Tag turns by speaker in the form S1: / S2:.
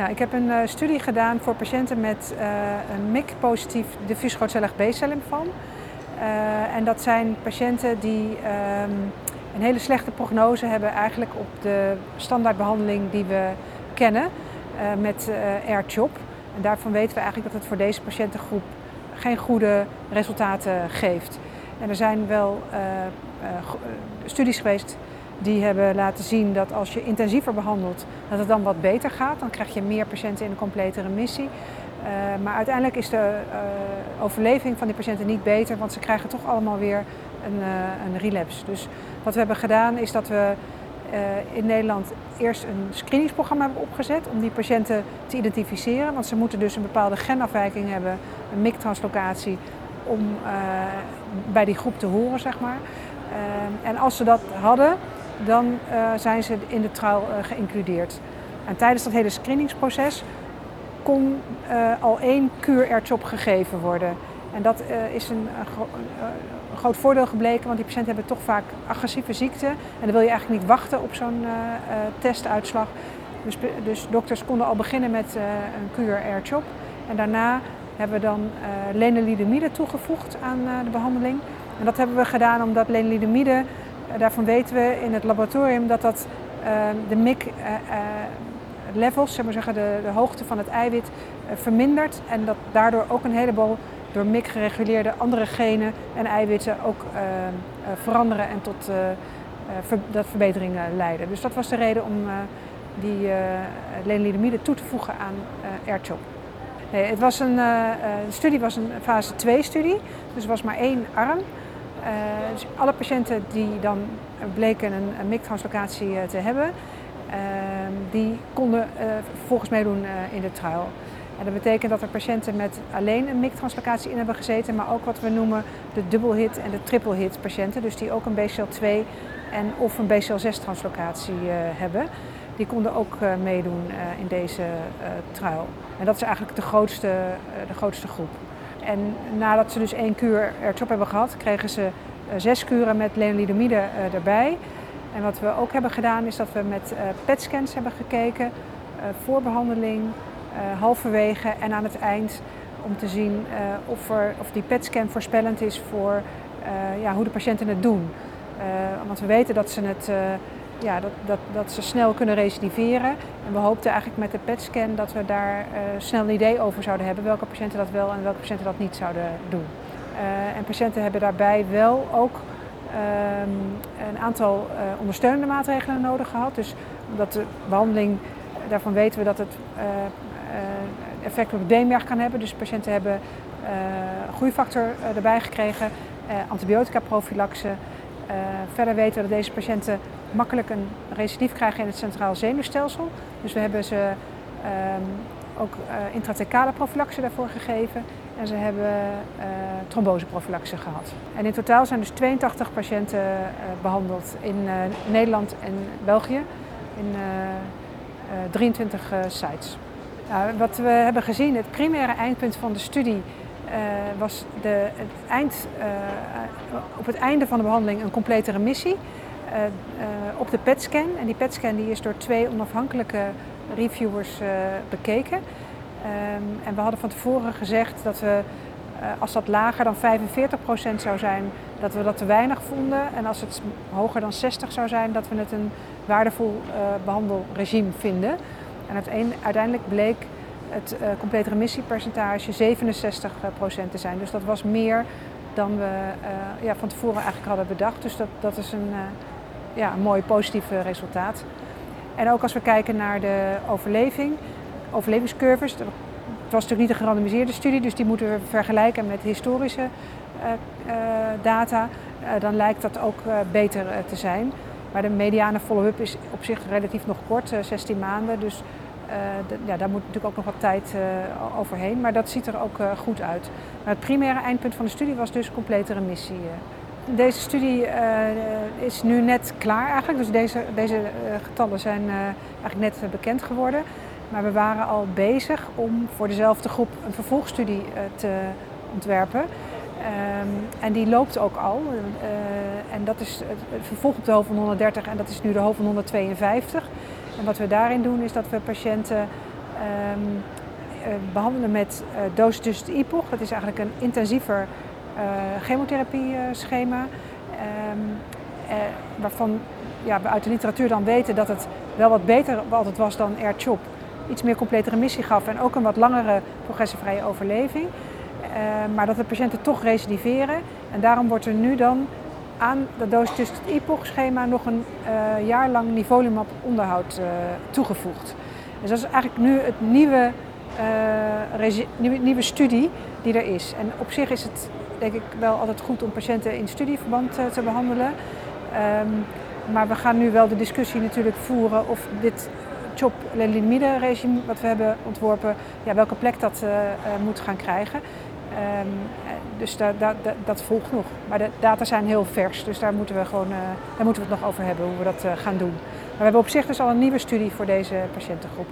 S1: Nou, ik heb een uh, studie gedaan voor patiënten met uh, een MIC-positief diffuus grootcellig B-cellymfoom. Uh, en dat zijn patiënten die um, een hele slechte prognose hebben eigenlijk op de standaardbehandeling die we kennen met R-CHOP. En daarvan weten we eigenlijk dat het voor deze patiëntengroep geen goede resultaten geeft. En er zijn wel studies geweest die hebben laten zien dat als je intensiever behandelt, dat het dan wat beter gaat. Dan krijg je meer patiënten in een complete remissie. Uh, maar uiteindelijk is de uh, overleving van die patiënten niet beter, want ze krijgen toch allemaal weer een, uh, een relapse. Dus wat we hebben gedaan is dat we in Nederland eerst een screeningsprogramma hebben opgezet om die patiënten te identificeren. Want ze moeten dus een bepaalde genafwijking hebben, een MIC-translocatie, om bij die groep te horen, zeg maar. en als ze dat hadden, dan uh, zijn ze in de trial uh, geïncludeerd. En tijdens dat hele screeningsproces kon uh, al één kuur op gegeven worden. En dat is een, een, groot voordeel gebleken, want die patiënten hebben toch vaak agressieve ziekte. En dan wil je eigenlijk niet wachten op zo'n testuitslag. Dus, dus, dokters konden al beginnen met een kuur R-CHOP. En daarna hebben we dan lenalidomide toegevoegd aan de behandeling. En dat hebben we gedaan omdat lenalidomide daarvan weten we in het laboratorium dat dat ehm, de MIC eh, eh, levels, zeg maar zeggen, de, de hoogte van het eiwit eh, vermindert en dat daardoor ook een heleboel door MIC gereguleerde andere genen en eiwitten ook ehm, veranderen en tot dat verbeteringen leiden. Dus dat was de reden om die lenalidomide toe te voegen aan. Nee, het was een, de studie was een fase 2 studie, dus er was maar één arm. Uh, dus alle patiënten die dan bleken een, een MIC-translocatie uh, te hebben, uh, die konden vervolgens meedoen in de trial. En dat betekent dat er patiënten met alleen een MIC-translocatie in hebben gezeten, maar ook wat we noemen de double hit en de triple hit patiënten, dus die ook een BCL2 en of een BCL6 translocatie hebben. Die konden ook meedoen in deze trial. En dat is eigenlijk de grootste, de grootste groep. En nadat ze dus één kuur ertop hebben gehad, kregen ze eh, zes kuren met lenalidomide uh, erbij. En wat we ook hebben gedaan is dat we met uh, PET-scans hebben gekeken, uh, voor behandeling, halverwege en aan het eind. Om te zien of, er, of die PET-scan voorspellend is voor ja, hoe de patiënten het doen. want we weten dat ze het ja, dat, dat, dat ze snel kunnen recidiveren. En we hoopten eigenlijk met de PET-scan dat we daar uh, snel een idee over zouden hebben welke patiënten dat wel en welke patiënten dat niet zouden doen. Uh, en patiënten hebben daarbij wel ook um, een aantal uh, ondersteunende maatregelen nodig gehad. Dus omdat de behandeling, daarvan weten we dat het effect op beenmerg kan hebben. Dus patiënten hebben groeifactor erbij gekregen, antibiotica prophylaxe. Verder weten we dat deze patiënten makkelijk een recidief krijgen in het centraal zenuwstelsel. Dus we hebben ze um, ook uh, intrathecale profilaxe daarvoor gegeven en ze hebben uh, tromboseprofilaxe gehad. En in totaal zijn dus 82 patiënten behandeld in Nederland en België in 23 sites. Nou, wat we hebben gezien, het primaire eindpunt van de studie was de, het eind, op het einde van de behandeling een complete remissie. Uh, op de PET-scan. En die PET-scan die is door twee onafhankelijke reviewers bekeken. Um, en we hadden van tevoren gezegd dat we, als dat lager dan 45% zou zijn, dat we dat te weinig vonden. En als het hoger dan 60 zou zijn, dat we het een waardevol behandelregime vinden. En uiteindelijk bleek het complete remissiepercentage 67% te zijn. Dus dat was meer dan we ja, van tevoren eigenlijk hadden bedacht. Dus dat, dat is een ja, een mooi positief resultaat. En ook als we kijken naar de overleving, overlevingscurves. Het was natuurlijk niet een gerandomiseerde studie, dus die moeten we vergelijken met historische uh, uh, data. Uh, dan lijkt dat ook beter te zijn. Maar de mediane follow-up is op zich relatief nog kort, 16 maanden. Dus ja, daar moet natuurlijk ook nog wat tijd overheen. Maar dat ziet er ook goed uit. Maar het primaire eindpunt van de studie was dus complete remissie. Deze studie is nu net klaar eigenlijk, dus deze, deze getallen zijn eigenlijk net bekend geworden. Maar we waren al bezig om voor dezelfde groep een vervolgstudie te ontwerpen. Um, en die loopt ook al. en dat is het vervolg op de hoofd van 130 en dat is nu de hoofd van 152. En wat we daarin doen is dat we patiënten behandelen met dosis IPOG. Dat is eigenlijk een intensiever chemotherapie schema. waarvan ja, we uit de literatuur dan weten dat het wel wat beter altijd was dan R-CHOP. Iets meer complete remissie gaf en ook een wat langere progressievrije overleving. Uh, maar dat de patiënten toch recidiveren. En daarom wordt er nu dan aan dat dosis het IPOG-schema nog een uh, jaar lang nivolumab onderhoud uh, toegevoegd. Dus dat is eigenlijk nu het nieuwe, nieuwe, nieuwe, studie die er is. En op zich is het denk ik wel altijd goed om patiënten in studieverband te behandelen. Um, maar we gaan nu wel de discussie natuurlijk voeren of dit chop lenalidomide regime wat we hebben ontworpen, ja, welke plek dat moet gaan krijgen. Um, dus da, da, da, dat volgt nog. Maar de data zijn heel vers, dus daar moeten we, gewoon, uh, daar moeten we het nog over hebben hoe we dat uh, gaan doen. Maar we hebben op zich dus al een nieuwe studie voor deze patiëntengroep.